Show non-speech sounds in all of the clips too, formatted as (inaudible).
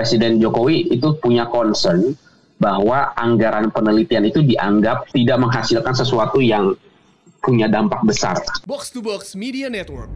Presiden Jokowi itu punya concern bahwa anggaran penelitian itu dianggap tidak menghasilkan sesuatu yang punya dampak besar. Box to Box Media Network.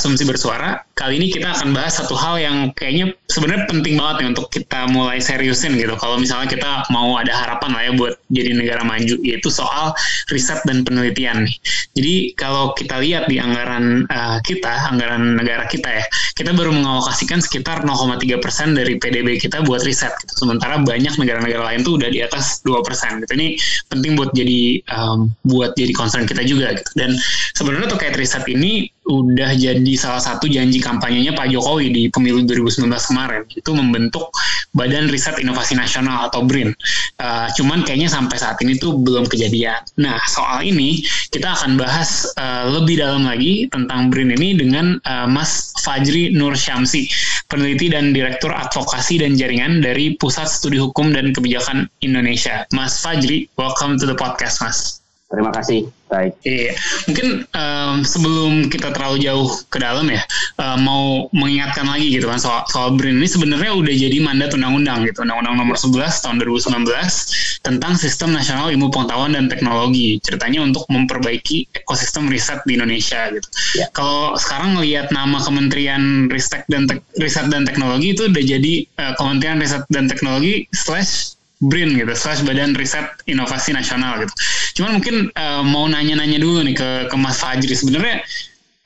Asumsi Bersuara. Kali ini kita akan bahas satu hal yang kayaknya sebenarnya penting banget nih untuk kita mulai seriusin gitu. Kalau misalnya kita mau ada harapan lah ya buat jadi negara maju, yaitu soal riset dan penelitian nih. Jadi kalau kita lihat di anggaran uh, kita, anggaran negara kita ya, kita baru mengalokasikan sekitar 0,3 persen dari PDB kita buat riset. Gitu. Sementara banyak negara-negara lain tuh udah di atas 2 persen. Gitu. Ini penting buat jadi um, buat jadi concern kita juga. Gitu. Dan sebenarnya terkait riset ini udah jadi salah satu janji kampanyenya Pak Jokowi di pemilu 2019 kemarin itu membentuk Badan Riset Inovasi Nasional atau BRIN. Uh, cuman kayaknya sampai saat ini tuh belum kejadian. Nah soal ini kita akan bahas uh, lebih dalam lagi tentang BRIN ini dengan uh, Mas Fajri Nur Syamsi, peneliti dan direktur advokasi dan jaringan dari Pusat Studi Hukum dan Kebijakan Indonesia. Mas Fajri, welcome to the podcast, Mas. Terima kasih. Baik. Iya, mungkin um, sebelum kita terlalu jauh ke dalam ya, uh, mau mengingatkan lagi gitu kan soal soal BRIN ini sebenarnya udah jadi mandat undang-undang gitu, undang-undang nomor 11 tahun 2019 tentang Sistem Nasional Ilmu Pengetahuan dan Teknologi. Ceritanya untuk memperbaiki ekosistem riset di Indonesia gitu. Ya. Kalau sekarang ngelihat nama Kementerian Riset dan Tek Riset dan Teknologi itu udah jadi uh, Kementerian Riset dan Teknologi slash BRIN gitu, slash Badan Riset Inovasi Nasional gitu. Cuman mungkin uh, mau nanya-nanya dulu nih ke, ke Mas Fajri. Sebenarnya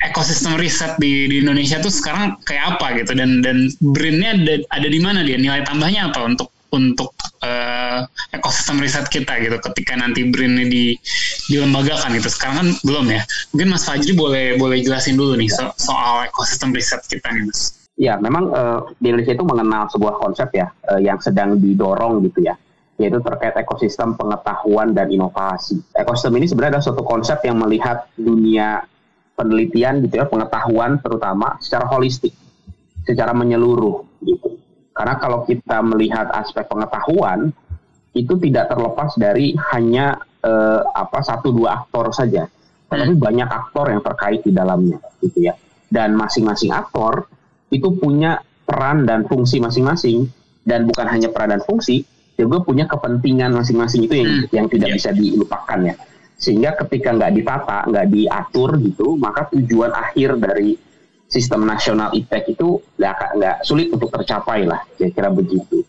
ekosistem riset di, di Indonesia tuh sekarang kayak apa gitu? Dan dan BRIN-nya ada, ada di mana dia? Nilai tambahnya apa untuk untuk uh, ekosistem riset kita gitu? Ketika nanti BRIN ini di dilembagakan gitu. Sekarang kan belum ya? Mungkin Mas Fajri boleh boleh jelasin dulu nih so, soal ekosistem riset kita nih Mas. Ya, memang uh, di Indonesia itu mengenal sebuah konsep ya uh, yang sedang didorong gitu ya yaitu terkait ekosistem pengetahuan dan inovasi. Ekosistem ini sebenarnya adalah suatu konsep yang melihat dunia penelitian gitu ya, pengetahuan terutama secara holistik, secara menyeluruh gitu. Karena kalau kita melihat aspek pengetahuan itu tidak terlepas dari hanya eh, apa satu dua aktor saja, tetapi hmm. banyak aktor yang terkait di dalamnya gitu ya. Dan masing-masing aktor itu punya peran dan fungsi masing-masing dan bukan hanya peran dan fungsi, juga punya kepentingan masing-masing itu yang hmm. yang tidak yeah. bisa dilupakan ya sehingga ketika nggak ditata nggak diatur gitu maka tujuan akhir dari sistem nasional IPTEK itu nggak nggak sulit untuk tercapai lah kira-kira begitu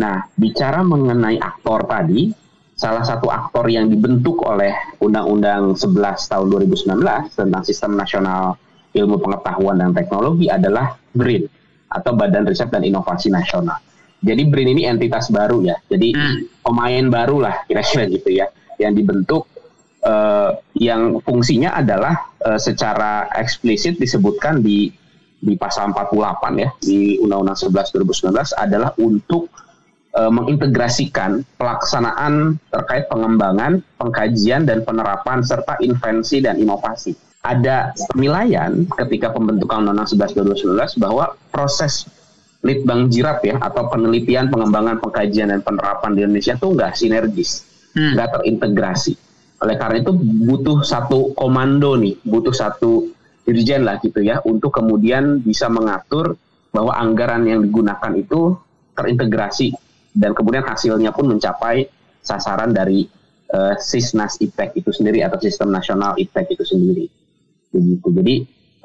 nah bicara mengenai aktor tadi salah satu aktor yang dibentuk oleh Undang-Undang 11 tahun 2019 tentang Sistem Nasional Ilmu Pengetahuan dan Teknologi adalah BRIN atau Badan Riset dan Inovasi Nasional. Jadi BRIN ini entitas baru ya. Jadi hmm. pemain baru lah kira-kira gitu ya yang dibentuk uh, yang fungsinya adalah uh, secara eksplisit disebutkan di di pasal 48 ya di Undang-Undang 11 2019 adalah untuk uh, mengintegrasikan pelaksanaan terkait pengembangan, pengkajian dan penerapan serta invensi dan inovasi. Ada penilaian ketika pembentukan Undang-Undang 11 2019 bahwa proses litbang jirap ya atau penelitian pengembangan pengkajian dan penerapan di Indonesia itu nggak sinergis hmm. nggak hmm. terintegrasi oleh karena itu butuh satu komando nih butuh satu dirjen lah gitu ya untuk kemudian bisa mengatur bahwa anggaran yang digunakan itu terintegrasi dan kemudian hasilnya pun mencapai sasaran dari uh, Sisnas IPTEK itu sendiri atau Sistem Nasional IPTEK itu sendiri begitu jadi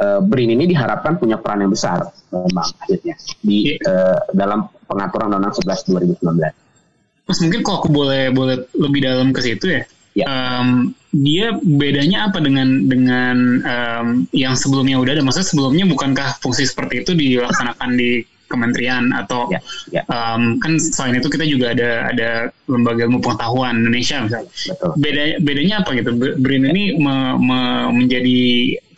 uh, BRIN ini diharapkan punya peran yang besar memang akhirnya di uh, dalam pengaturan Undang-Undang 11 2019. Mas mungkin kalau aku boleh boleh lebih dalam ke situ ya. ya. Um, dia bedanya apa dengan dengan um, yang sebelumnya udah ada? Maksudnya sebelumnya bukankah fungsi seperti itu dilaksanakan di kementerian atau ya, ya. Um, kan selain itu kita juga ada ada lembaga ilmu pengetahuan Indonesia misalnya. Betul. Beda bedanya apa gitu? BRIN ini me, me, menjadi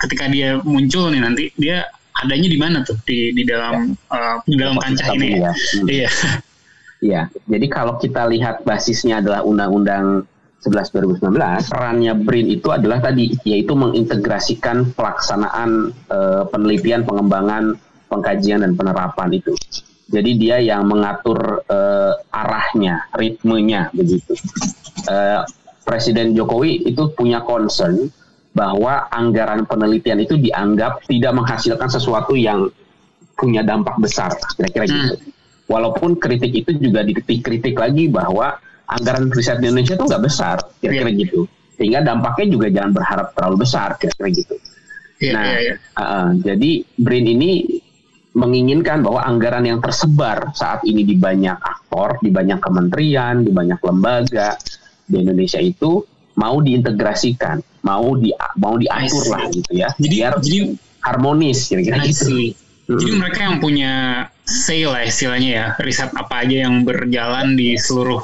ketika dia muncul nih nanti dia adanya di mana tuh di di dalam ya. uh, di dalam kancah ini? Ya. Hmm. Iya. Iya. Jadi kalau kita lihat basisnya adalah Undang-Undang 11 2019 perannya BRIN itu adalah tadi yaitu mengintegrasikan pelaksanaan uh, penelitian pengembangan pengkajian dan penerapan itu jadi dia yang mengatur uh, arahnya ritmenya begitu uh, Presiden Jokowi itu punya concern bahwa anggaran penelitian itu dianggap tidak menghasilkan sesuatu yang punya dampak besar kira-kira gitu. hmm. gitu walaupun kritik itu juga dikritik lagi bahwa anggaran riset di Indonesia itu nggak besar kira-kira yeah. gitu sehingga dampaknya juga jangan berharap terlalu besar kira-kira gitu yeah, nah yeah, yeah. Uh, jadi BRIN ini menginginkan bahwa anggaran yang tersebar saat ini di banyak aktor di banyak kementerian di banyak lembaga di Indonesia itu mau diintegrasikan mau di mau diatur lah gitu ya jadi, biar jadi harmonis kira-kira gitu Hmm. Jadi mereka yang punya say lah istilahnya ya, riset apa aja yang berjalan di seluruh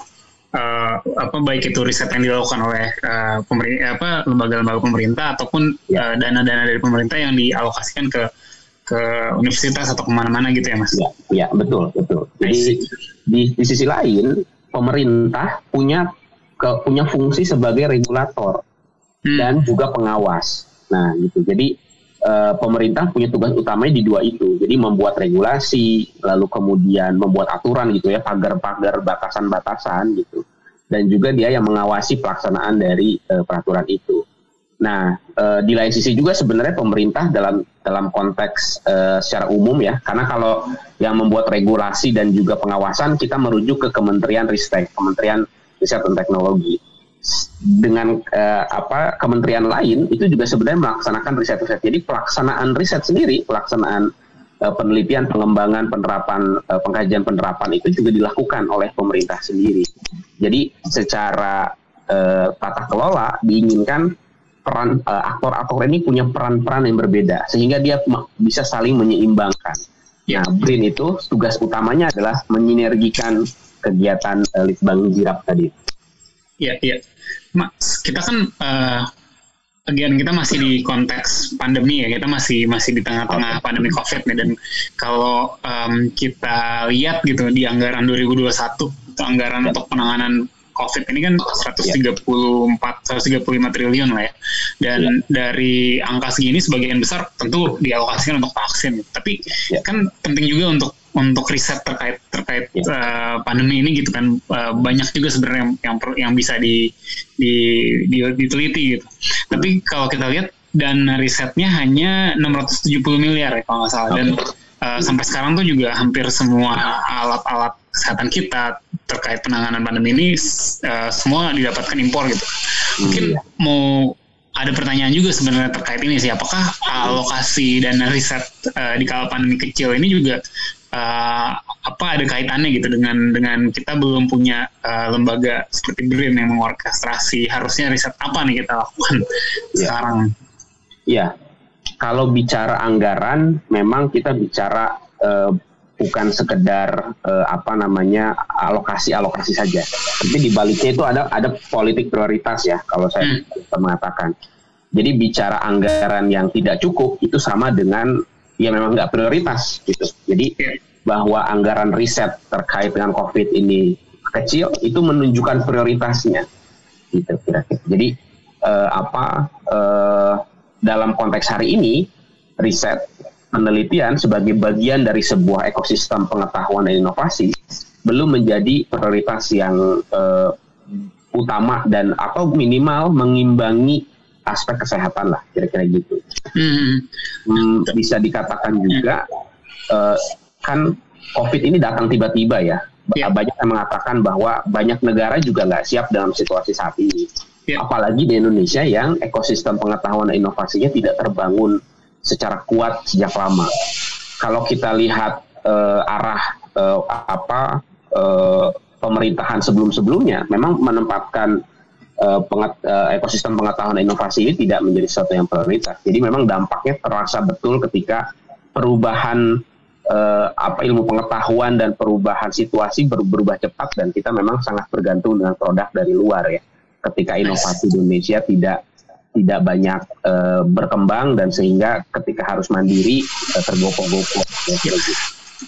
uh, apa baik itu riset yang dilakukan oleh uh, pemerintah apa lembaga-lembaga pemerintah ataupun ya. uh, dana-dana dari pemerintah yang dialokasikan ke ke universitas atau ke mana-mana gitu ya mas? Ya, ya betul betul. Jadi di, di sisi lain pemerintah punya ke, punya fungsi sebagai regulator hmm. dan juga pengawas. Nah gitu. Jadi uh, pemerintah punya tugas utamanya di dua itu. Jadi membuat regulasi, lalu kemudian membuat aturan gitu ya, pagar-pagar batasan-batasan gitu. Dan juga dia yang mengawasi pelaksanaan dari uh, peraturan itu. Nah, uh, di lain sisi juga sebenarnya pemerintah dalam dalam konteks uh, secara umum ya, karena kalau yang membuat regulasi dan juga pengawasan kita merujuk ke Kementerian Ristek, Kementerian Riset dan Teknologi dengan uh, apa kementerian lain itu juga sebenarnya melaksanakan riset-riset. Jadi pelaksanaan riset sendiri, pelaksanaan uh, penelitian, pengembangan, penerapan, uh, pengkajian penerapan itu juga dilakukan oleh pemerintah sendiri. Jadi secara tata kelola diinginkan peran aktor-aktor ini punya peran-peran yang berbeda sehingga dia bisa saling menyeimbangkan. Ya, BRIN itu tugas utamanya adalah menyinergikan kegiatan uh, Litbang Jirap tadi. Iya, iya. Mas, kita kan uh, again kita masih di konteks pandemi ya. Kita masih masih di tengah-tengah pandemi Covid nih dan kalau um, kita lihat gitu di anggaran 2021 itu anggaran untuk penanganan COVID ini kan 134 135 triliun lah ya. Dan ya. dari angka segini sebagian besar tentu dialokasikan untuk vaksin. Tapi ya. kan penting juga untuk untuk riset terkait terkait ya. uh, pandemi ini gitu kan uh, banyak juga sebenarnya yang yang, yang bisa di, di, di diteliti gitu. Tapi kalau kita lihat dan risetnya hanya 670 miliar ya kalau nggak salah dan uh, sampai sekarang tuh juga hampir semua alat-alat kesehatan kita terkait penanganan pandemi ini uh, semua didapatkan impor gitu. Mungkin hmm. mau ada pertanyaan juga sebenarnya terkait ini sih apakah alokasi dana riset uh, di kala pandemi kecil ini juga uh, apa ada kaitannya gitu dengan dengan kita belum punya uh, lembaga seperti BRIN yang mengorkestrasi harusnya riset apa nih kita lakukan ya. sekarang? Ya, kalau bicara anggaran memang kita bicara uh, bukan sekedar uh, apa namanya alokasi-alokasi saja. Tapi di baliknya itu ada ada politik prioritas ya kalau saya hmm. mengatakan. Jadi bicara anggaran yang tidak cukup itu sama dengan ya memang nggak prioritas gitu. Jadi bahwa anggaran riset terkait dengan COVID ini kecil itu menunjukkan prioritasnya gitu kira-kira. Jadi uh, apa uh, dalam konteks hari ini riset penelitian sebagai bagian dari sebuah ekosistem pengetahuan dan inovasi belum menjadi prioritas yang uh, utama dan atau minimal mengimbangi aspek kesehatan lah kira-kira gitu. Hmm. Hmm, bisa dikatakan juga uh, kan COVID ini datang tiba-tiba ya. Yeah. Banyak yang mengatakan bahwa banyak negara juga nggak siap dalam situasi saat ini. Yeah. Apalagi di Indonesia yang ekosistem pengetahuan dan inovasinya tidak terbangun secara kuat sejak lama. Kalau kita lihat uh, arah uh, apa uh, pemerintahan sebelum-sebelumnya, memang menempatkan uh, penget, uh, ekosistem pengetahuan inovasi ini tidak menjadi sesuatu yang prioritas. Jadi memang dampaknya terasa betul ketika perubahan uh, apa ilmu pengetahuan dan perubahan situasi ber berubah cepat dan kita memang sangat bergantung dengan produk dari luar ya. Ketika inovasi Indonesia tidak tidak banyak uh, berkembang dan sehingga ketika harus mandiri uh, tergopoh-gopoh ya, gitu.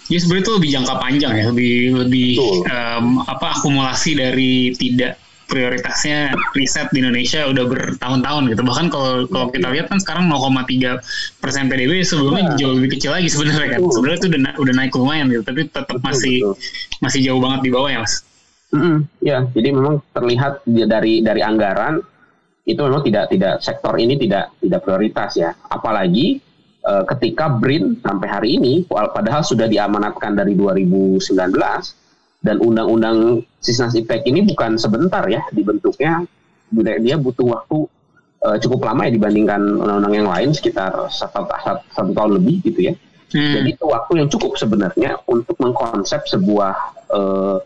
Ya sebenarnya itu lebih jangka panjang ya, lebih lebih um, apa akumulasi dari tidak prioritasnya riset di Indonesia udah bertahun-tahun gitu. Bahkan kalau kalau kita lihat kan sekarang 0,3 persen PDB sebelumnya ya. jauh lebih kecil lagi sebenarnya kan. Sebenarnya itu udah udah naik lumayan gitu, tapi tetap betul, masih betul. masih jauh banget di bawah ya mas. Mm -hmm. Ya, jadi memang terlihat dari dari anggaran itu memang tidak tidak sektor ini tidak tidak prioritas ya. Apalagi uh, ketika BRIN sampai hari ini padahal sudah diamanatkan dari 2019 dan undang-undang Sisnas Iptek ini bukan sebentar ya dibentuknya dia butuh waktu uh, cukup lama ya dibandingkan undang-undang yang lain sekitar satu, satu, satu tahun lebih gitu ya. Hmm. Jadi itu waktu yang cukup sebenarnya untuk mengkonsep sebuah uh,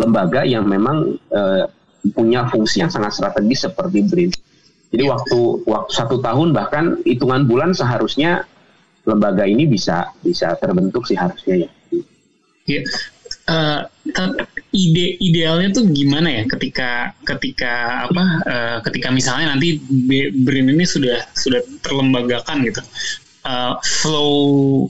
lembaga yang memang uh, punya fungsi yang sangat strategis seperti BRIN. Jadi waktu waktu satu tahun bahkan hitungan bulan seharusnya lembaga ini bisa bisa terbentuk sih harusnya ya. Iya. Uh, ide idealnya tuh gimana ya ketika ketika apa uh, ketika misalnya nanti BRIN ini sudah sudah terlembagakan gitu uh, flow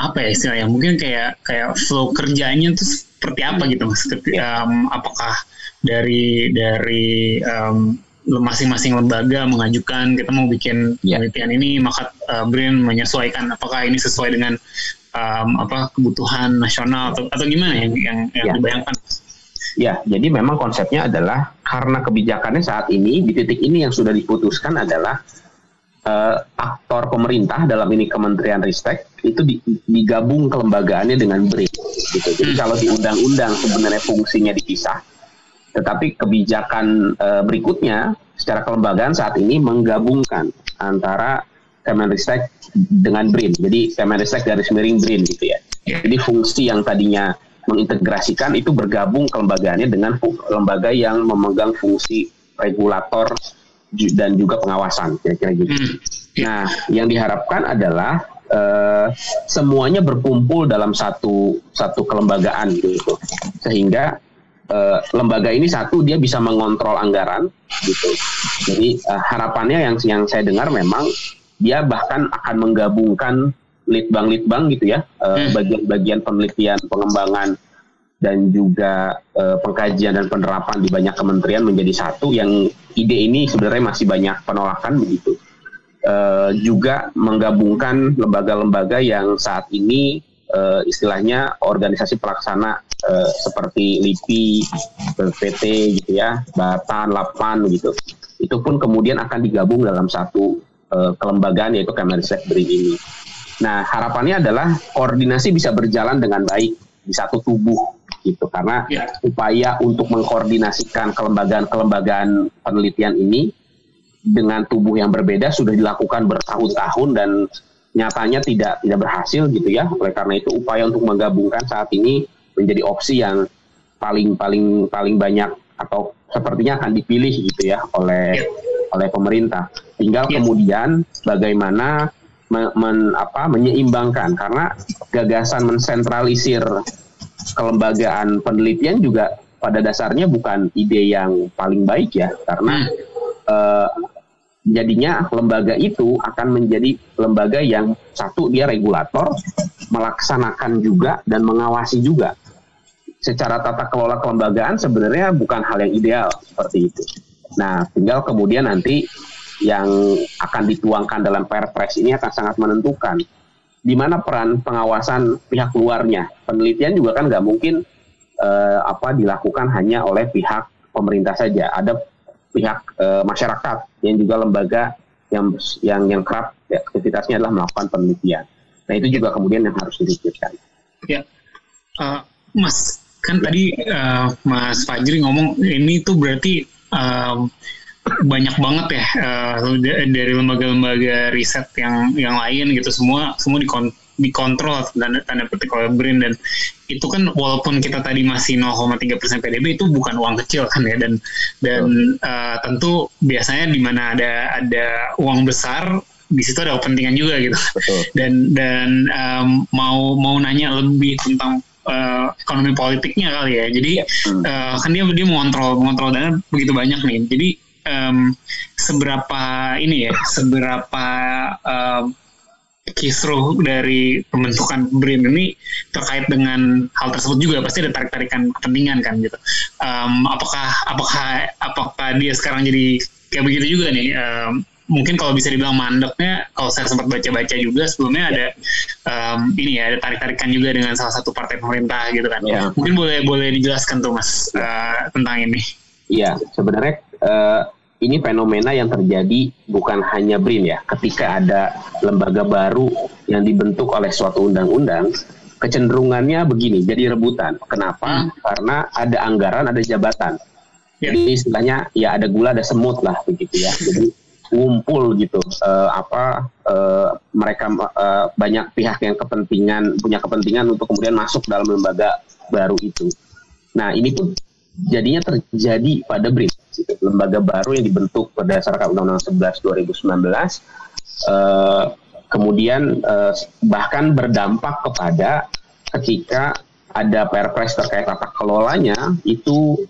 apa ya istilahnya mungkin kayak kayak flow kerjanya tuh seperti apa gitu mas um, apakah dari dari um, masing-masing lembaga mengajukan kita mau bikin yeah. penelitian ini maka uh, BRIN menyesuaikan apakah ini sesuai dengan um, apa kebutuhan nasional atau atau gimana yang yang, yang yeah. dibayangkan? Ya, jadi memang konsepnya adalah karena kebijakannya saat ini di titik ini yang sudah diputuskan adalah uh, aktor pemerintah dalam ini Kementerian Ristek itu di, digabung kelembagaannya dengan BRIN gitu. Jadi hmm. kalau di undang-undang sebenarnya fungsinya dipisah tetapi kebijakan e, berikutnya secara kelembagaan saat ini menggabungkan antara Kemenristek dengan BRIN. Jadi Kemenristek garis miring BRIN gitu ya. Jadi fungsi yang tadinya mengintegrasikan itu bergabung kelembagaannya dengan lembaga yang memegang fungsi regulator dan juga pengawasan kira-kira gitu. Hmm. Nah, yang diharapkan adalah uh, semuanya berkumpul dalam satu satu kelembagaan gitu, sehingga uh, lembaga ini satu dia bisa mengontrol anggaran gitu. Jadi uh, harapannya yang yang saya dengar memang dia bahkan akan menggabungkan litbang-litbang gitu ya, uh, bagian-bagian penelitian, pengembangan dan juga uh, pengkajian dan penerapan di banyak kementerian menjadi satu yang ide ini sebenarnya masih banyak penolakan begitu. Uh, juga menggabungkan lembaga-lembaga yang saat ini uh, istilahnya organisasi pelaksana seperti LIPI, PT gitu ya, Batan, Lapan gitu. Itu pun kemudian akan digabung dalam satu kelembagaan yaitu Kemenristek BRIN ini. Nah, harapannya adalah koordinasi bisa berjalan dengan baik di satu tubuh gitu karena ya. upaya untuk mengkoordinasikan kelembagaan-kelembagaan penelitian ini dengan tubuh yang berbeda sudah dilakukan bertahun-tahun dan nyatanya tidak tidak berhasil gitu ya. Oleh karena itu upaya untuk menggabungkan saat ini menjadi opsi yang paling paling paling banyak atau sepertinya akan dipilih gitu ya oleh yeah. oleh pemerintah. Tinggal yeah. kemudian bagaimana men, men, apa, menyeimbangkan karena gagasan mensentralisir kelembagaan penelitian juga pada dasarnya bukan ide yang paling baik ya karena uh, jadinya lembaga itu akan menjadi lembaga yang satu dia regulator, melaksanakan juga dan mengawasi juga. Secara tata kelola kelembagaan sebenarnya bukan hal yang ideal seperti itu. Nah, tinggal kemudian nanti yang akan dituangkan dalam Perpres ini akan sangat menentukan di mana peran pengawasan pihak luarnya. Penelitian juga kan nggak mungkin eh, apa dilakukan hanya oleh pihak pemerintah saja. Ada pihak e, masyarakat yang juga lembaga yang yang yang kerap ya, aktivitasnya adalah melakukan penelitian. Nah itu juga kemudian yang harus dipikirkan. Ya, uh, Mas kan tadi uh, Mas Fajri ngomong ini tuh berarti uh, banyak banget ya uh, dari lembaga-lembaga riset yang yang lain gitu. Semua semua dikon dikontrol tanda, tanda petik oleh BRIN. Dan itu kan walaupun kita tadi masih 0,3 persen PDB itu bukan uang kecil kan ya. Dan dan uh, tentu biasanya di mana ada ada uang besar di situ ada kepentingan juga gitu. Betul. dan dan um, mau mau nanya lebih tentang uh, ekonomi politiknya kali ya. Jadi uh, kan dia dia mengontrol mengontrol dana begitu banyak nih. Jadi um, seberapa ini ya seberapa um, kisruh dari pembentukan BRIN ini terkait dengan hal tersebut juga pasti ada tarik-tarikan kepentingan kan gitu. Um, apakah apakah apakah dia sekarang jadi kayak begitu juga nih? Um, mungkin kalau bisa dibilang mandeknya kalau saya sempat baca-baca juga sebelumnya ada um, ini ya ada tarik-tarikan juga dengan salah satu partai pemerintah gitu kan ya. mungkin boleh boleh dijelaskan tuh mas uh, tentang ini iya sebenarnya uh, ini fenomena yang terjadi bukan hanya BRIN ya ketika ada lembaga baru yang dibentuk oleh suatu undang-undang kecenderungannya begini jadi rebutan kenapa hmm. karena ada anggaran ada jabatan ya. jadi istilahnya ya ada gula ada semut lah begitu ya jadi ngumpul gitu uh, apa uh, mereka uh, banyak pihak yang kepentingan punya kepentingan untuk kemudian masuk dalam lembaga baru itu. Nah ini pun jadinya terjadi pada BRIN, gitu. lembaga baru yang dibentuk berdasarkan Undang-Undang 11 2019. Uh, kemudian uh, bahkan berdampak kepada ketika ada perpres terkait tata kelolanya itu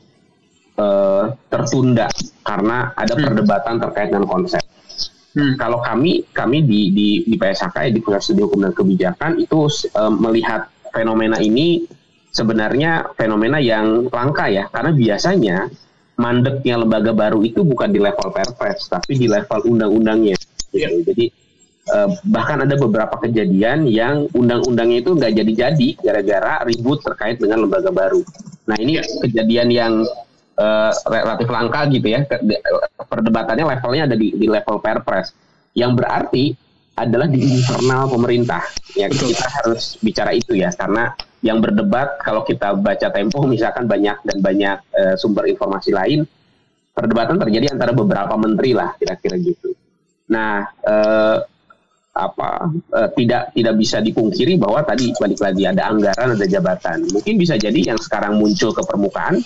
uh, tertunda karena ada hmm. perdebatan terkait dengan konsep. Hmm. Kalau kami kami di di di PSHK ya, di Pusat Studi Hukum dan Kebijakan itu uh, melihat fenomena ini sebenarnya fenomena yang langka ya karena biasanya mandeknya lembaga baru itu bukan di level perpres tapi di level undang-undangnya. Gitu. Yeah. Jadi uh, bahkan ada beberapa kejadian yang undang-undangnya itu nggak jadi-jadi gara-gara ribut terkait dengan lembaga baru. Nah ini yeah. kejadian yang uh, relatif langka gitu ya. Perdebatannya levelnya ada di, di level perpres. Yang berarti adalah di internal pemerintah. Ya Betul. kita harus bicara itu ya karena yang berdebat kalau kita baca Tempo misalkan banyak dan banyak uh, sumber informasi lain perdebatan terjadi antara beberapa menteri lah kira-kira gitu. Nah, uh, apa uh, tidak tidak bisa dipungkiri bahwa tadi balik lagi ada anggaran ada jabatan mungkin bisa jadi yang sekarang muncul ke permukaan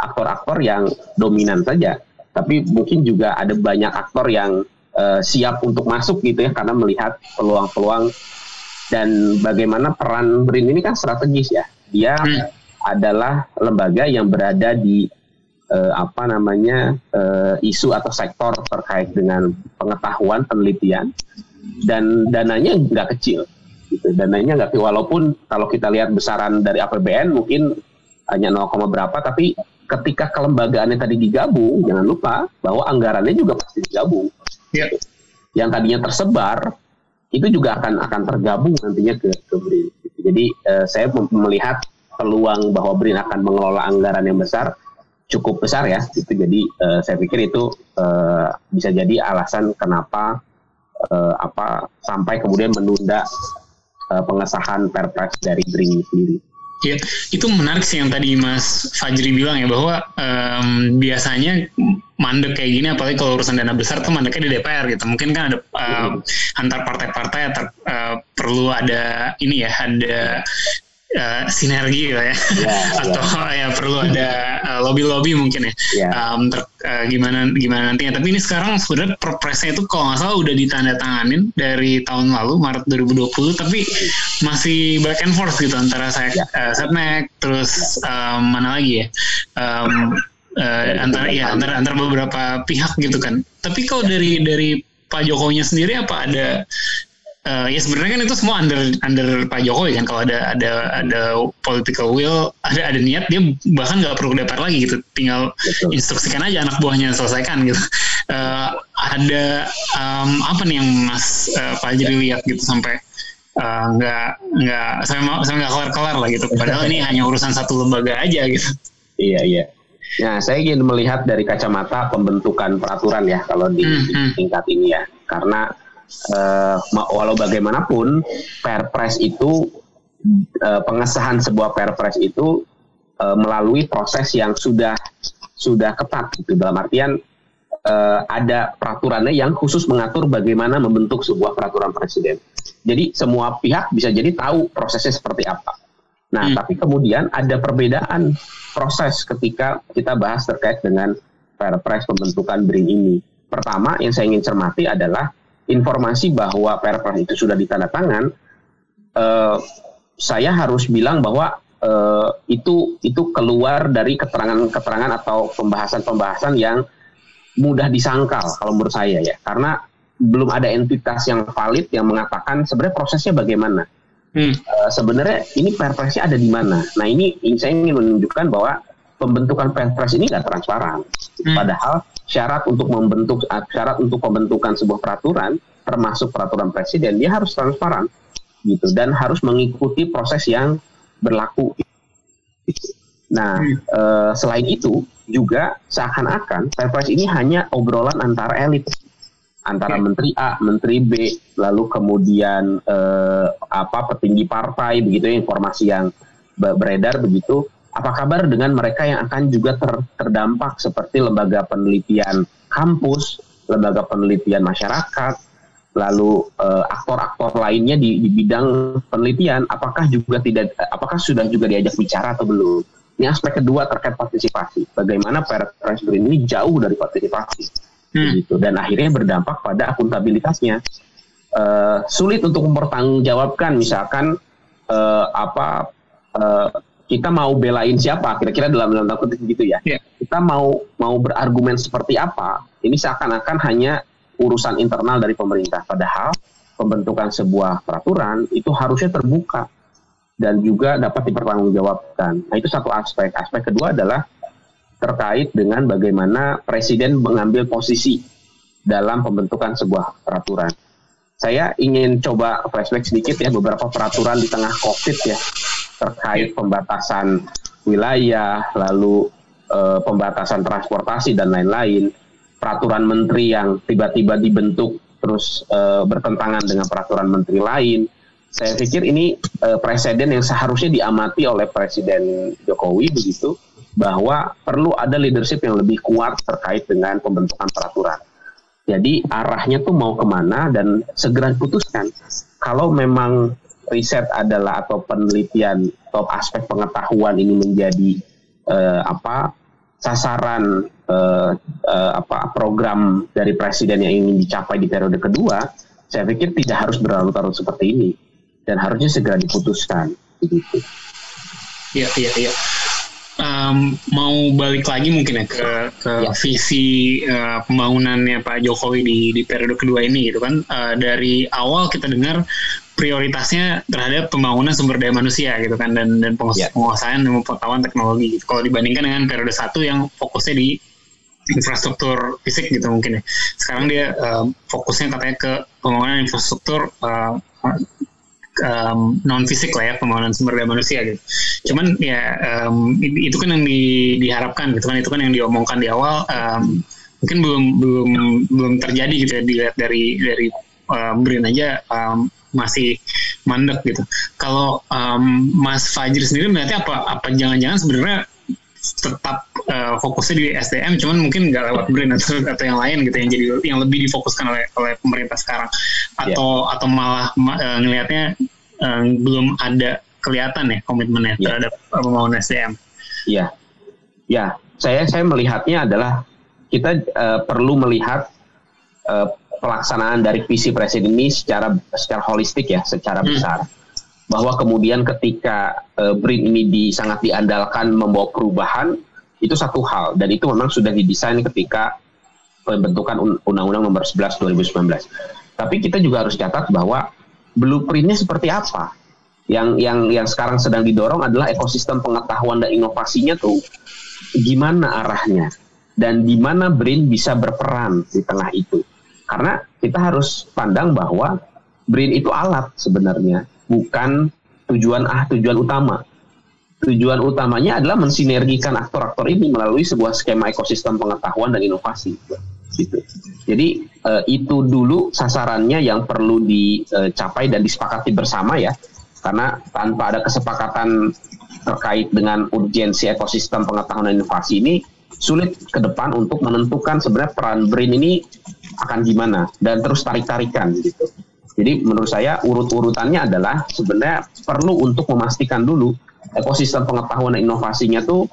aktor-aktor yang dominan saja, tapi mungkin juga ada banyak aktor yang uh, siap untuk masuk gitu ya karena melihat peluang-peluang dan bagaimana peran BRIN ini kan strategis ya. Dia hmm. adalah lembaga yang berada di uh, apa namanya uh, isu atau sektor terkait dengan pengetahuan penelitian dan dananya nggak kecil gitu dananya nggak walaupun kalau kita lihat besaran dari APBN mungkin hanya 0, berapa tapi ketika kelembagaannya tadi digabung, jangan lupa bahwa anggarannya juga pasti digabung. Ya. Yang tadinya tersebar itu juga akan akan tergabung nantinya ke, ke BRIN. Jadi eh, saya melihat peluang bahwa BRIN akan mengelola anggaran yang besar cukup besar ya. Gitu. Jadi eh, saya pikir itu eh, bisa jadi alasan kenapa eh, apa sampai kemudian menunda eh, pengesahan Perpres dari BRIN sendiri. Ya, itu menarik sih yang tadi Mas Fajri bilang ya bahwa um, biasanya mandek kayak gini apalagi kalau urusan dana besar tuh mandeknya di DPR gitu. Mungkin kan ada uh, antar partai-partai uh, perlu ada ini ya, ada uh, sinergi gitu ya, yeah, (laughs) atau yeah. ya perlu ada uh, lobby-lobby mungkin ya, yeah. um, ter, uh, gimana gimana nantinya. Tapi ini sekarang sebenarnya perpresnya itu kalau nggak salah udah ditandatanganin dari tahun lalu Maret 2020, tapi masih back and forth gitu antara saya yeah. uh, Setnek, terus um, mana lagi ya. Um, uh, antara ya antara antara beberapa pihak gitu kan. Tapi kalau dari dari Pak Jokowinya sendiri apa ada uh, ya sebenarnya kan itu semua under under Pak Jokowi kan. Kalau ada ada ada political will ada ada niat dia bahkan nggak perlu DPR lagi gitu. Tinggal Betul. instruksikan aja anak buahnya selesaikan gitu. Uh, ada um, apa nih yang Mas uh, Pak Jiri lihat gitu sampai nggak uh, nggak saya saya nggak kelar kelar lah gitu. Padahal ini hanya urusan satu lembaga aja gitu. Iya iya. Nah, saya ingin melihat dari kacamata pembentukan peraturan ya kalau di, hmm, hmm. tingkat ini ya, karena uh, walau bagaimanapun perpres itu uh, pengesahan sebuah perpres itu uh, melalui proses yang sudah sudah ketat gitu dalam artian uh, ada peraturannya yang khusus mengatur bagaimana membentuk sebuah peraturan presiden. Jadi semua pihak bisa jadi tahu prosesnya seperti apa. Nah, hmm. tapi kemudian ada perbedaan proses ketika kita bahas terkait dengan perpres pembentukan BRIN ini. Pertama yang saya ingin cermati adalah informasi bahwa perpres itu sudah ditandatangan, uh, saya harus bilang bahwa uh, itu itu keluar dari keterangan-keterangan atau pembahasan-pembahasan yang mudah disangkal kalau menurut saya ya, karena belum ada entitas yang valid yang mengatakan sebenarnya prosesnya bagaimana. Hmm. Uh, sebenarnya ini perpresnya ada di mana. Nah ini, ini saya ingin menunjukkan bahwa pembentukan perpres ini nggak transparan. Hmm. Padahal syarat untuk membentuk syarat untuk pembentukan sebuah peraturan termasuk peraturan presiden dia harus transparan gitu dan harus mengikuti proses yang berlaku. Nah hmm. uh, selain itu juga seakan-akan perpres ini hanya obrolan antara elit antara menteri A, menteri B, lalu kemudian eh, apa petinggi partai begitu ya informasi yang beredar begitu. Apa kabar dengan mereka yang akan juga ter, terdampak seperti lembaga penelitian kampus, lembaga penelitian masyarakat, lalu eh, aktor-aktor lainnya di, di bidang penelitian, apakah juga tidak, apakah sudah juga diajak bicara atau belum? Ini aspek kedua terkait partisipasi. Bagaimana Perpres ini jauh dari partisipasi hmm. gitu dan akhirnya berdampak pada akuntabilitasnya uh, sulit untuk mempertanggungjawabkan misalkan uh, apa uh, kita mau belain siapa kira-kira dalam dalam kutip gitu ya yeah. kita mau mau berargumen seperti apa ini seakan-akan hanya urusan internal dari pemerintah padahal pembentukan sebuah peraturan itu harusnya terbuka dan juga dapat dipertanggungjawabkan. Nah itu satu aspek. Aspek kedua adalah terkait dengan bagaimana presiden mengambil posisi dalam pembentukan sebuah peraturan. Saya ingin coba flashback sedikit ya beberapa peraturan di tengah COVID ya terkait pembatasan wilayah, lalu e, pembatasan transportasi dan lain-lain, peraturan menteri yang tiba-tiba dibentuk terus e, bertentangan dengan peraturan menteri lain. Saya pikir ini e, presiden yang seharusnya diamati oleh Presiden Jokowi begitu bahwa perlu ada leadership yang lebih kuat terkait dengan pembentukan peraturan. Jadi arahnya tuh mau ke mana dan segera diputuskan. Kalau memang riset adalah atau penelitian atau aspek pengetahuan ini menjadi uh, apa sasaran uh, uh, apa program dari presiden yang ingin dicapai di periode kedua, saya pikir tidak harus berlarut-larut seperti ini dan harusnya segera diputuskan begitu. Iya, iya, iya um, mau balik lagi mungkin ya ke ke ya. visi uh, pembangunannya Pak Jokowi di di periode kedua ini gitu kan uh, dari awal kita dengar prioritasnya terhadap pembangunan sumber daya manusia gitu kan dan dan penguas ya. penguasaan dan pengetahuan teknologi gitu. Kalau dibandingkan dengan periode satu yang fokusnya di infrastruktur fisik gitu mungkin ya. Sekarang dia uh, fokusnya katanya ke pembangunan infrastruktur uh, um, non fisik lah ya pembangunan sumber daya manusia gitu. Cuman ya um, itu kan yang di, diharapkan gitu kan itu kan yang diomongkan di awal um, mungkin belum belum belum terjadi gitu ya dilihat dari dari uh, Brin aja um, masih mandek gitu. Kalau um, Mas Fajri sendiri melihatnya apa apa jangan-jangan sebenarnya tetap uh, fokusnya di SDM cuman mungkin nggak lewat BRIN atau atau yang lain gitu yang jadi yang lebih difokuskan oleh oleh pemerintah sekarang iya. atau yeah. atau malah uh, ngelihatnya uh, belum ada kelihatan ya komitmennya yeah. terhadap pembangunan SDM. Iya. Ya, saya saya melihatnya adalah kita uh, perlu melihat uh, pelaksanaan dari visi presiden ini secara secara holistik ya, secara hmm. besar bahwa kemudian ketika uh, BRIN ini di, sangat diandalkan membawa perubahan itu satu hal dan itu memang sudah didesain ketika pembentukan Undang-Undang Nomor 11 2019. Tapi kita juga harus catat bahwa blueprintnya seperti apa. Yang yang yang sekarang sedang didorong adalah ekosistem pengetahuan dan inovasinya tuh gimana arahnya dan di mana BRIN bisa berperan di tengah itu. Karena kita harus pandang bahwa BRIN itu alat sebenarnya bukan tujuan ah tujuan utama. Tujuan utamanya adalah mensinergikan aktor-aktor ini melalui sebuah skema ekosistem pengetahuan dan inovasi. Gitu. Jadi uh, itu dulu sasarannya yang perlu dicapai dan disepakati bersama ya, karena tanpa ada kesepakatan terkait dengan urgensi ekosistem pengetahuan dan inovasi ini sulit ke depan untuk menentukan sebenarnya peran BRIN ini akan gimana dan terus tarik-tarikan gitu. Jadi menurut saya urut-urutannya adalah sebenarnya perlu untuk memastikan dulu ekosistem pengetahuan dan inovasinya tuh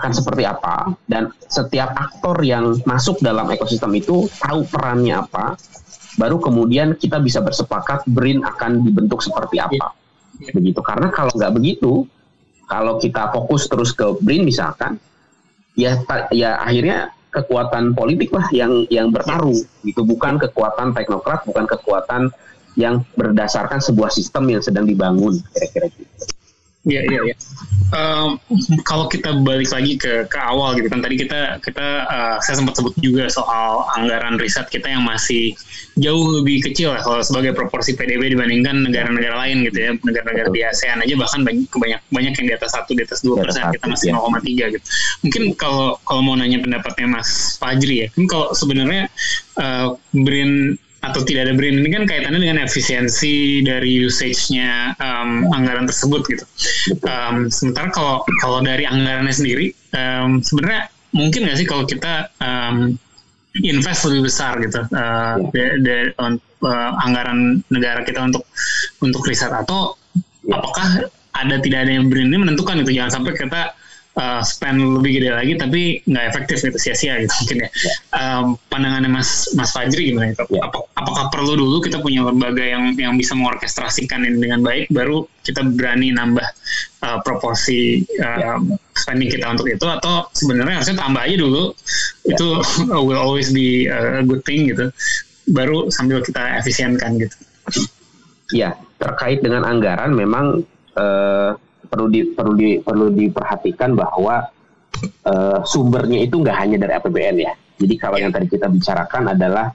akan seperti apa dan setiap aktor yang masuk dalam ekosistem itu tahu perannya apa baru kemudian kita bisa bersepakat BRIN akan dibentuk seperti apa. Begitu. Karena kalau nggak begitu kalau kita fokus terus ke BRIN misalkan ya ya akhirnya kekuatan politik lah yang yang bertarung gitu. Bukan kekuatan teknokrat bukan kekuatan yang berdasarkan sebuah sistem yang sedang dibangun kira-kira gitu. Iya iya iya. Um, kalau kita balik lagi ke ke awal gitu kan tadi kita kita uh, saya sempat sebut juga soal anggaran riset kita yang masih jauh lebih kecil lah kalau sebagai proporsi PDB dibandingkan negara-negara lain gitu ya negara-negara di ASEAN aja bahkan banyak banyak banyak yang di atas satu di atas dua persen kita masih ya. 0,3 gitu. Mungkin kalau kalau mau nanya pendapatnya Mas Fajri ya, kan kalau sebenarnya uh, BRIN atau tidak ada brand. Ini kan kaitannya dengan efisiensi dari usage-nya um, anggaran tersebut gitu. Um, sementara kalau kalau dari anggarannya sendiri um, sebenarnya mungkin nggak sih kalau kita um, invest lebih besar gitu uh, de, de, uh, anggaran negara kita untuk untuk riset. Atau ya. apakah ada tidak ada yang brand ini menentukan itu jangan sampai kita uh, spend lebih gede lagi tapi nggak efektif gitu sia-sia gitu mungkin ya. Um, pandangannya Mas Mas Fajri gimana itu? Yeah. Ap apakah perlu dulu kita punya lembaga yang yang bisa mengorkestrasikan ini dengan baik baru kita berani nambah uh, proporsi uh, spending kita untuk itu atau sebenarnya harusnya tambah aja dulu itu (laughs) will always be a good thing gitu baru sambil kita efisienkan gitu. Ya, terkait dengan anggaran memang uh, perlu di perlu di perlu diperhatikan bahwa uh, sumbernya itu nggak hanya dari APBN ya. Jadi kalau yang tadi kita bicarakan adalah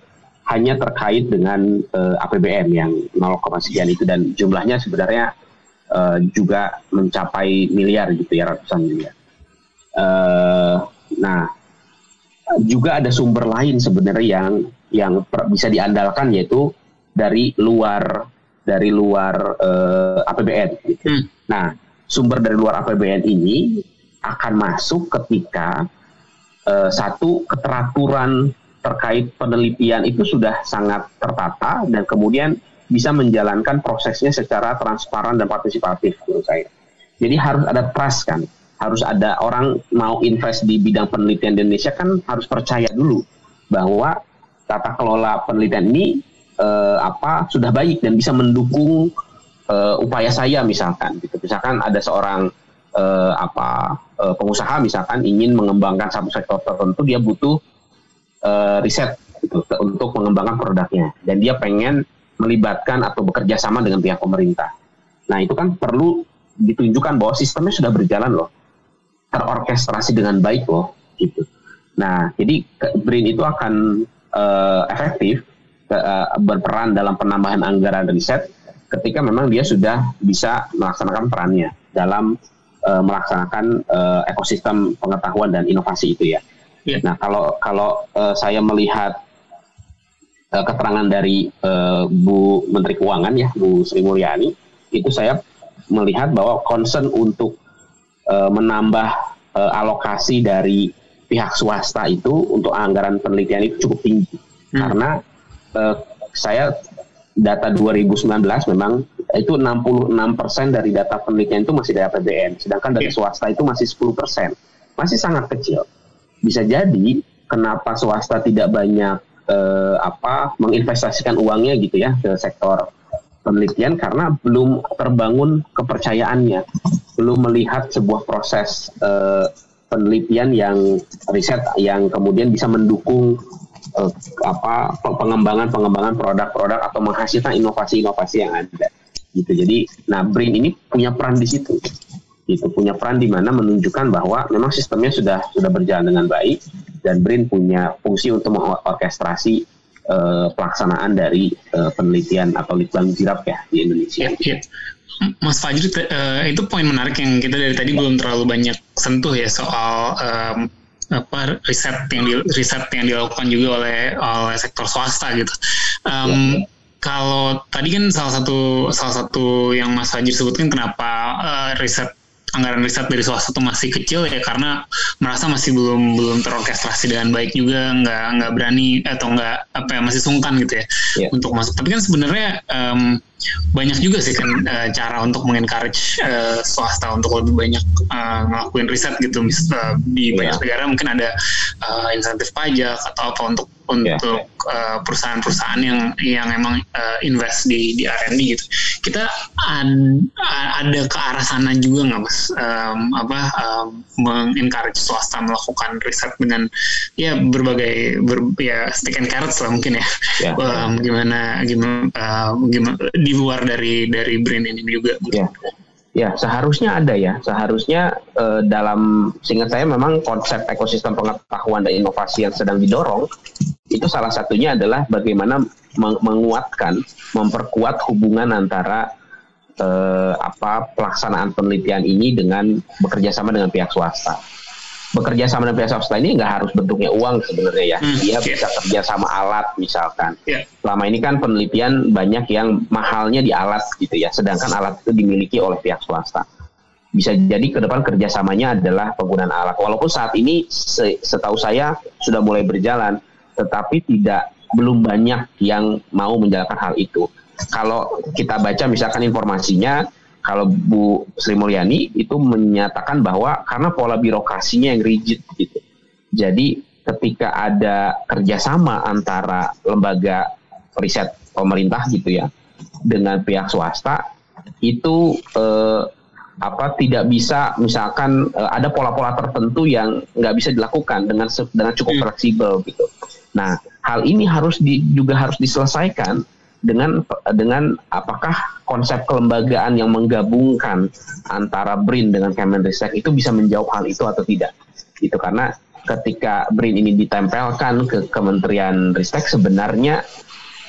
hanya terkait dengan uh, eh, APBN yang 0, sekian itu dan jumlahnya sebenarnya uh, juga mencapai miliar gitu ya ratusan miliar. Uh, nah juga ada sumber lain sebenarnya yang yang bisa diandalkan yaitu dari luar dari luar uh, APBN. Gitu. Hmm. Nah sumber dari luar APBN ini akan masuk ketika uh, satu keteraturan terkait penelitian itu sudah sangat tertata dan kemudian bisa menjalankan prosesnya secara transparan dan partisipatif menurut saya. Jadi harus ada trust kan, harus ada orang mau invest di bidang penelitian di Indonesia kan harus percaya dulu bahwa tata kelola penelitian ini eh, apa sudah baik dan bisa mendukung uh, upaya saya misalkan gitu. Misalkan ada seorang uh, apa uh, pengusaha misalkan ingin mengembangkan satu sektor tertentu dia butuh uh, riset gitu, untuk mengembangkan produknya. Dan dia pengen melibatkan atau bekerja sama dengan pihak pemerintah. Nah itu kan perlu ditunjukkan bahwa sistemnya sudah berjalan loh. Terorkestrasi dengan baik loh gitu. Nah jadi BRIN itu akan uh, efektif berperan dalam penambahan anggaran riset ketika memang dia sudah bisa melaksanakan perannya dalam uh, melaksanakan uh, ekosistem pengetahuan dan inovasi itu ya. Yeah. Nah kalau kalau uh, saya melihat uh, keterangan dari uh, Bu Menteri Keuangan ya Bu Sri Mulyani itu saya melihat bahwa concern untuk uh, menambah uh, alokasi dari pihak swasta itu untuk anggaran penelitian itu cukup tinggi hmm. karena uh, saya data 2019 memang itu 66% dari data penelitian itu masih dari APBN, sedangkan dari swasta itu masih 10%. Masih sangat kecil. Bisa jadi kenapa swasta tidak banyak eh, apa menginvestasikan uangnya gitu ya ke sektor penelitian karena belum terbangun kepercayaannya, belum melihat sebuah proses eh, penelitian yang riset yang kemudian bisa mendukung uh, apa pengembangan pengembangan produk-produk atau menghasilkan inovasi-inovasi yang ada. Gitu. Jadi nah Brin ini punya peran di situ. Gitu. Punya peran di mana menunjukkan bahwa memang sistemnya sudah sudah berjalan dengan baik dan Brin punya fungsi untuk mengorkestrasi uh, pelaksanaan dari uh, penelitian atau litbang jirap ya di Indonesia. Ya, ya. Mas Fajri, uh, itu poin menarik yang kita dari tadi belum terlalu banyak sentuh ya soal um, apa riset yang di, riset yang dilakukan juga oleh oleh sektor swasta gitu. Um, ya. Kalau tadi kan salah satu salah satu yang Mas Fajir sebutkan kenapa uh, riset anggaran riset dari swasta itu masih kecil ya karena merasa masih belum belum terorkestrasi dengan baik juga nggak nggak berani atau nggak apa ya masih sungkan gitu ya yeah. untuk masuk tapi kan sebenarnya um, banyak juga sih kan uh, cara untuk mengencourage uh, swasta untuk lebih banyak uh, ngelakuin riset gitu mis uh, di banyak yeah. negara mungkin ada uh, insentif pajak atau apa untuk untuk yeah. uh, perusahaan-perusahaan yang yang emang uh, invest di di R&D gitu kita ad, ada ke arah sana juga nggak mas um, apa um, mengencourage swasta melakukan riset dengan ya berbagai ber, ya stick and carrots lah mungkin ya yeah. um, gimana gimana uh, gimana di luar dari dari brand ini juga yeah. Ya, seharusnya ada ya. Seharusnya eh, dalam singkat saya memang konsep ekosistem pengetahuan dan inovasi yang sedang didorong itu salah satunya adalah bagaimana meng menguatkan, memperkuat hubungan antara eh, apa pelaksanaan penelitian ini dengan bekerja sama dengan pihak swasta bekerja sama dengan pihak swasta ini nggak harus bentuknya uang sebenarnya ya. Hmm, Dia yeah. bisa kerja sama alat misalkan. Yeah. Selama ini kan penelitian banyak yang mahalnya di alat gitu ya, sedangkan alat itu dimiliki oleh pihak swasta. Bisa jadi ke depan kerjasamanya adalah penggunaan alat. Walaupun saat ini setahu saya sudah mulai berjalan, tetapi tidak belum banyak yang mau menjalankan hal itu. Kalau kita baca misalkan informasinya kalau Bu Sri Mulyani itu menyatakan bahwa karena pola birokrasinya yang rigid gitu. Jadi ketika ada kerjasama antara lembaga riset pemerintah gitu ya dengan pihak swasta itu eh, apa tidak bisa misalkan eh, ada pola-pola tertentu yang nggak bisa dilakukan dengan dengan cukup hmm. fleksibel gitu. Nah hal ini harus di, juga harus diselesaikan dengan dengan apakah konsep kelembagaan yang menggabungkan antara BRIN dengan Kemenristek itu bisa menjawab hal itu atau tidak? Itu karena ketika BRIN ini ditempelkan ke Kementerian Ristek sebenarnya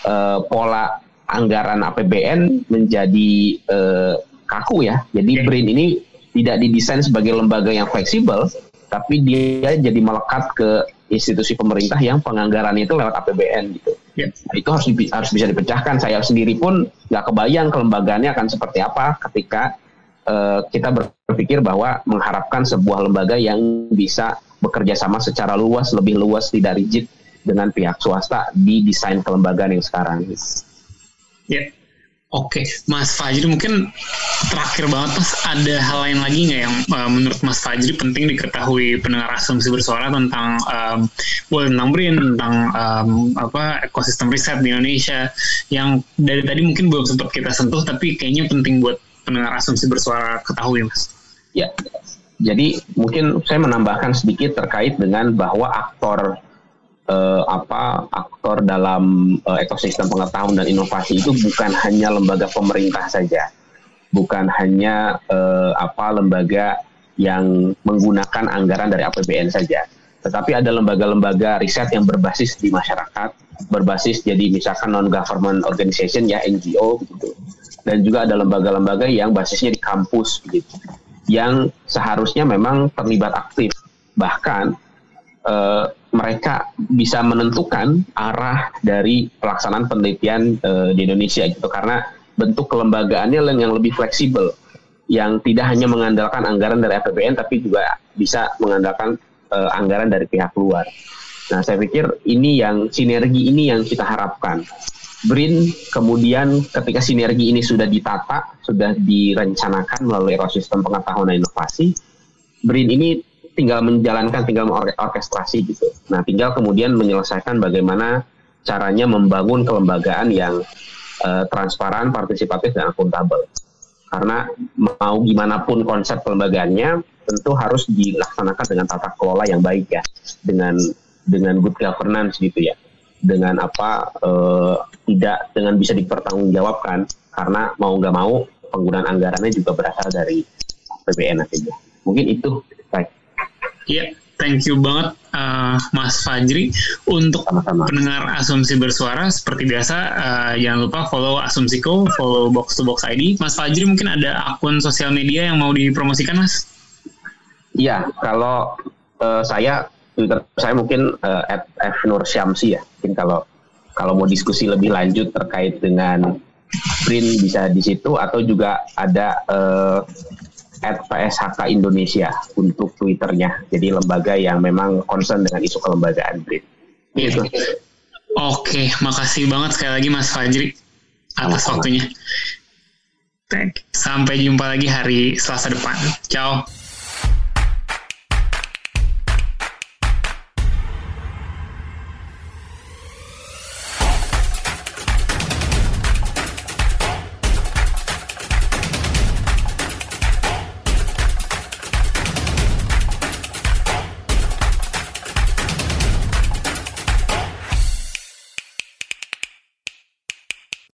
eh, pola anggaran APBN menjadi eh, kaku ya. Jadi BRIN ini tidak didesain sebagai lembaga yang fleksibel tapi dia jadi melekat ke institusi pemerintah yang penganggarannya itu lewat APBN gitu. Yeah. Itu harus harus bisa dipecahkan. Saya sendiri pun nggak kebayang kelembagaannya akan seperti apa ketika uh, kita berpikir bahwa mengharapkan sebuah lembaga yang bisa bekerja sama secara luas, lebih luas, tidak rigid dengan pihak swasta di desain kelembagaan yang sekarang. Ya, Oke, Mas Fajri mungkin terakhir banget Mas ada hal lain lagi nggak yang uh, menurut Mas Fajri penting diketahui pendengar asumsi bersuara tentang um, well, tentang BRIN, tentang um, apa ekosistem riset di Indonesia yang dari tadi mungkin belum sempat kita sentuh tapi kayaknya penting buat pendengar asumsi bersuara ketahui Mas. Ya, jadi mungkin saya menambahkan sedikit terkait dengan bahwa aktor uh, apa aktor dalam uh, ekosistem pengetahuan dan inovasi itu bukan hanya lembaga pemerintah saja, bukan hanya uh, apa lembaga yang menggunakan anggaran dari APBN saja, tetapi ada lembaga-lembaga riset yang berbasis di masyarakat, berbasis jadi misalkan non government organization ya NGO gitu, dan juga ada lembaga-lembaga yang basisnya di kampus gitu, yang seharusnya memang terlibat aktif, bahkan uh, mereka bisa menentukan arah dari pelaksanaan penelitian uh, di Indonesia gitu karena bentuk kelembagaannya yang lebih fleksibel yang tidak hanya mengandalkan anggaran dari APBN tapi juga bisa mengandalkan uh, anggaran dari pihak luar. Nah, saya pikir ini yang sinergi ini yang kita harapkan. BRIN kemudian ketika sinergi ini sudah ditata, sudah direncanakan melalui ekosistem pengetahuan dan inovasi, BRIN ini tinggal menjalankan, tinggal orkestrasi gitu. Nah, tinggal kemudian menyelesaikan bagaimana caranya membangun kelembagaan yang uh, transparan, partisipatif, dan akuntabel. Karena mau gimana pun konsep kelembagaannya, tentu harus dilaksanakan dengan tata kelola yang baik ya, dengan dengan good governance gitu ya, dengan apa uh, tidak dengan bisa dipertanggungjawabkan, karena mau nggak mau penggunaan anggarannya juga berasal dari PBN nantinya. Mungkin itu Iya, thank you banget uh, Mas Fajri untuk Sama-sama. pendengar asumsi bersuara seperti biasa uh, jangan lupa follow Asumsiko, follow Box to Box ID. Mas Fajri mungkin ada akun sosial media yang mau dipromosikan Mas? Iya, kalau uh, saya Twitter saya mungkin uh, at Nur Syamsi ya. Mungkin kalau kalau mau diskusi lebih lanjut terkait dengan print bisa di situ atau juga ada uh, at PSHK Indonesia untuk Twitternya. Jadi lembaga yang memang concern dengan isu kelembagaan BRIN. Gitu. Oke, makasih banget sekali lagi Mas Fajri atas waktunya. Sampai jumpa lagi hari Selasa depan. Ciao.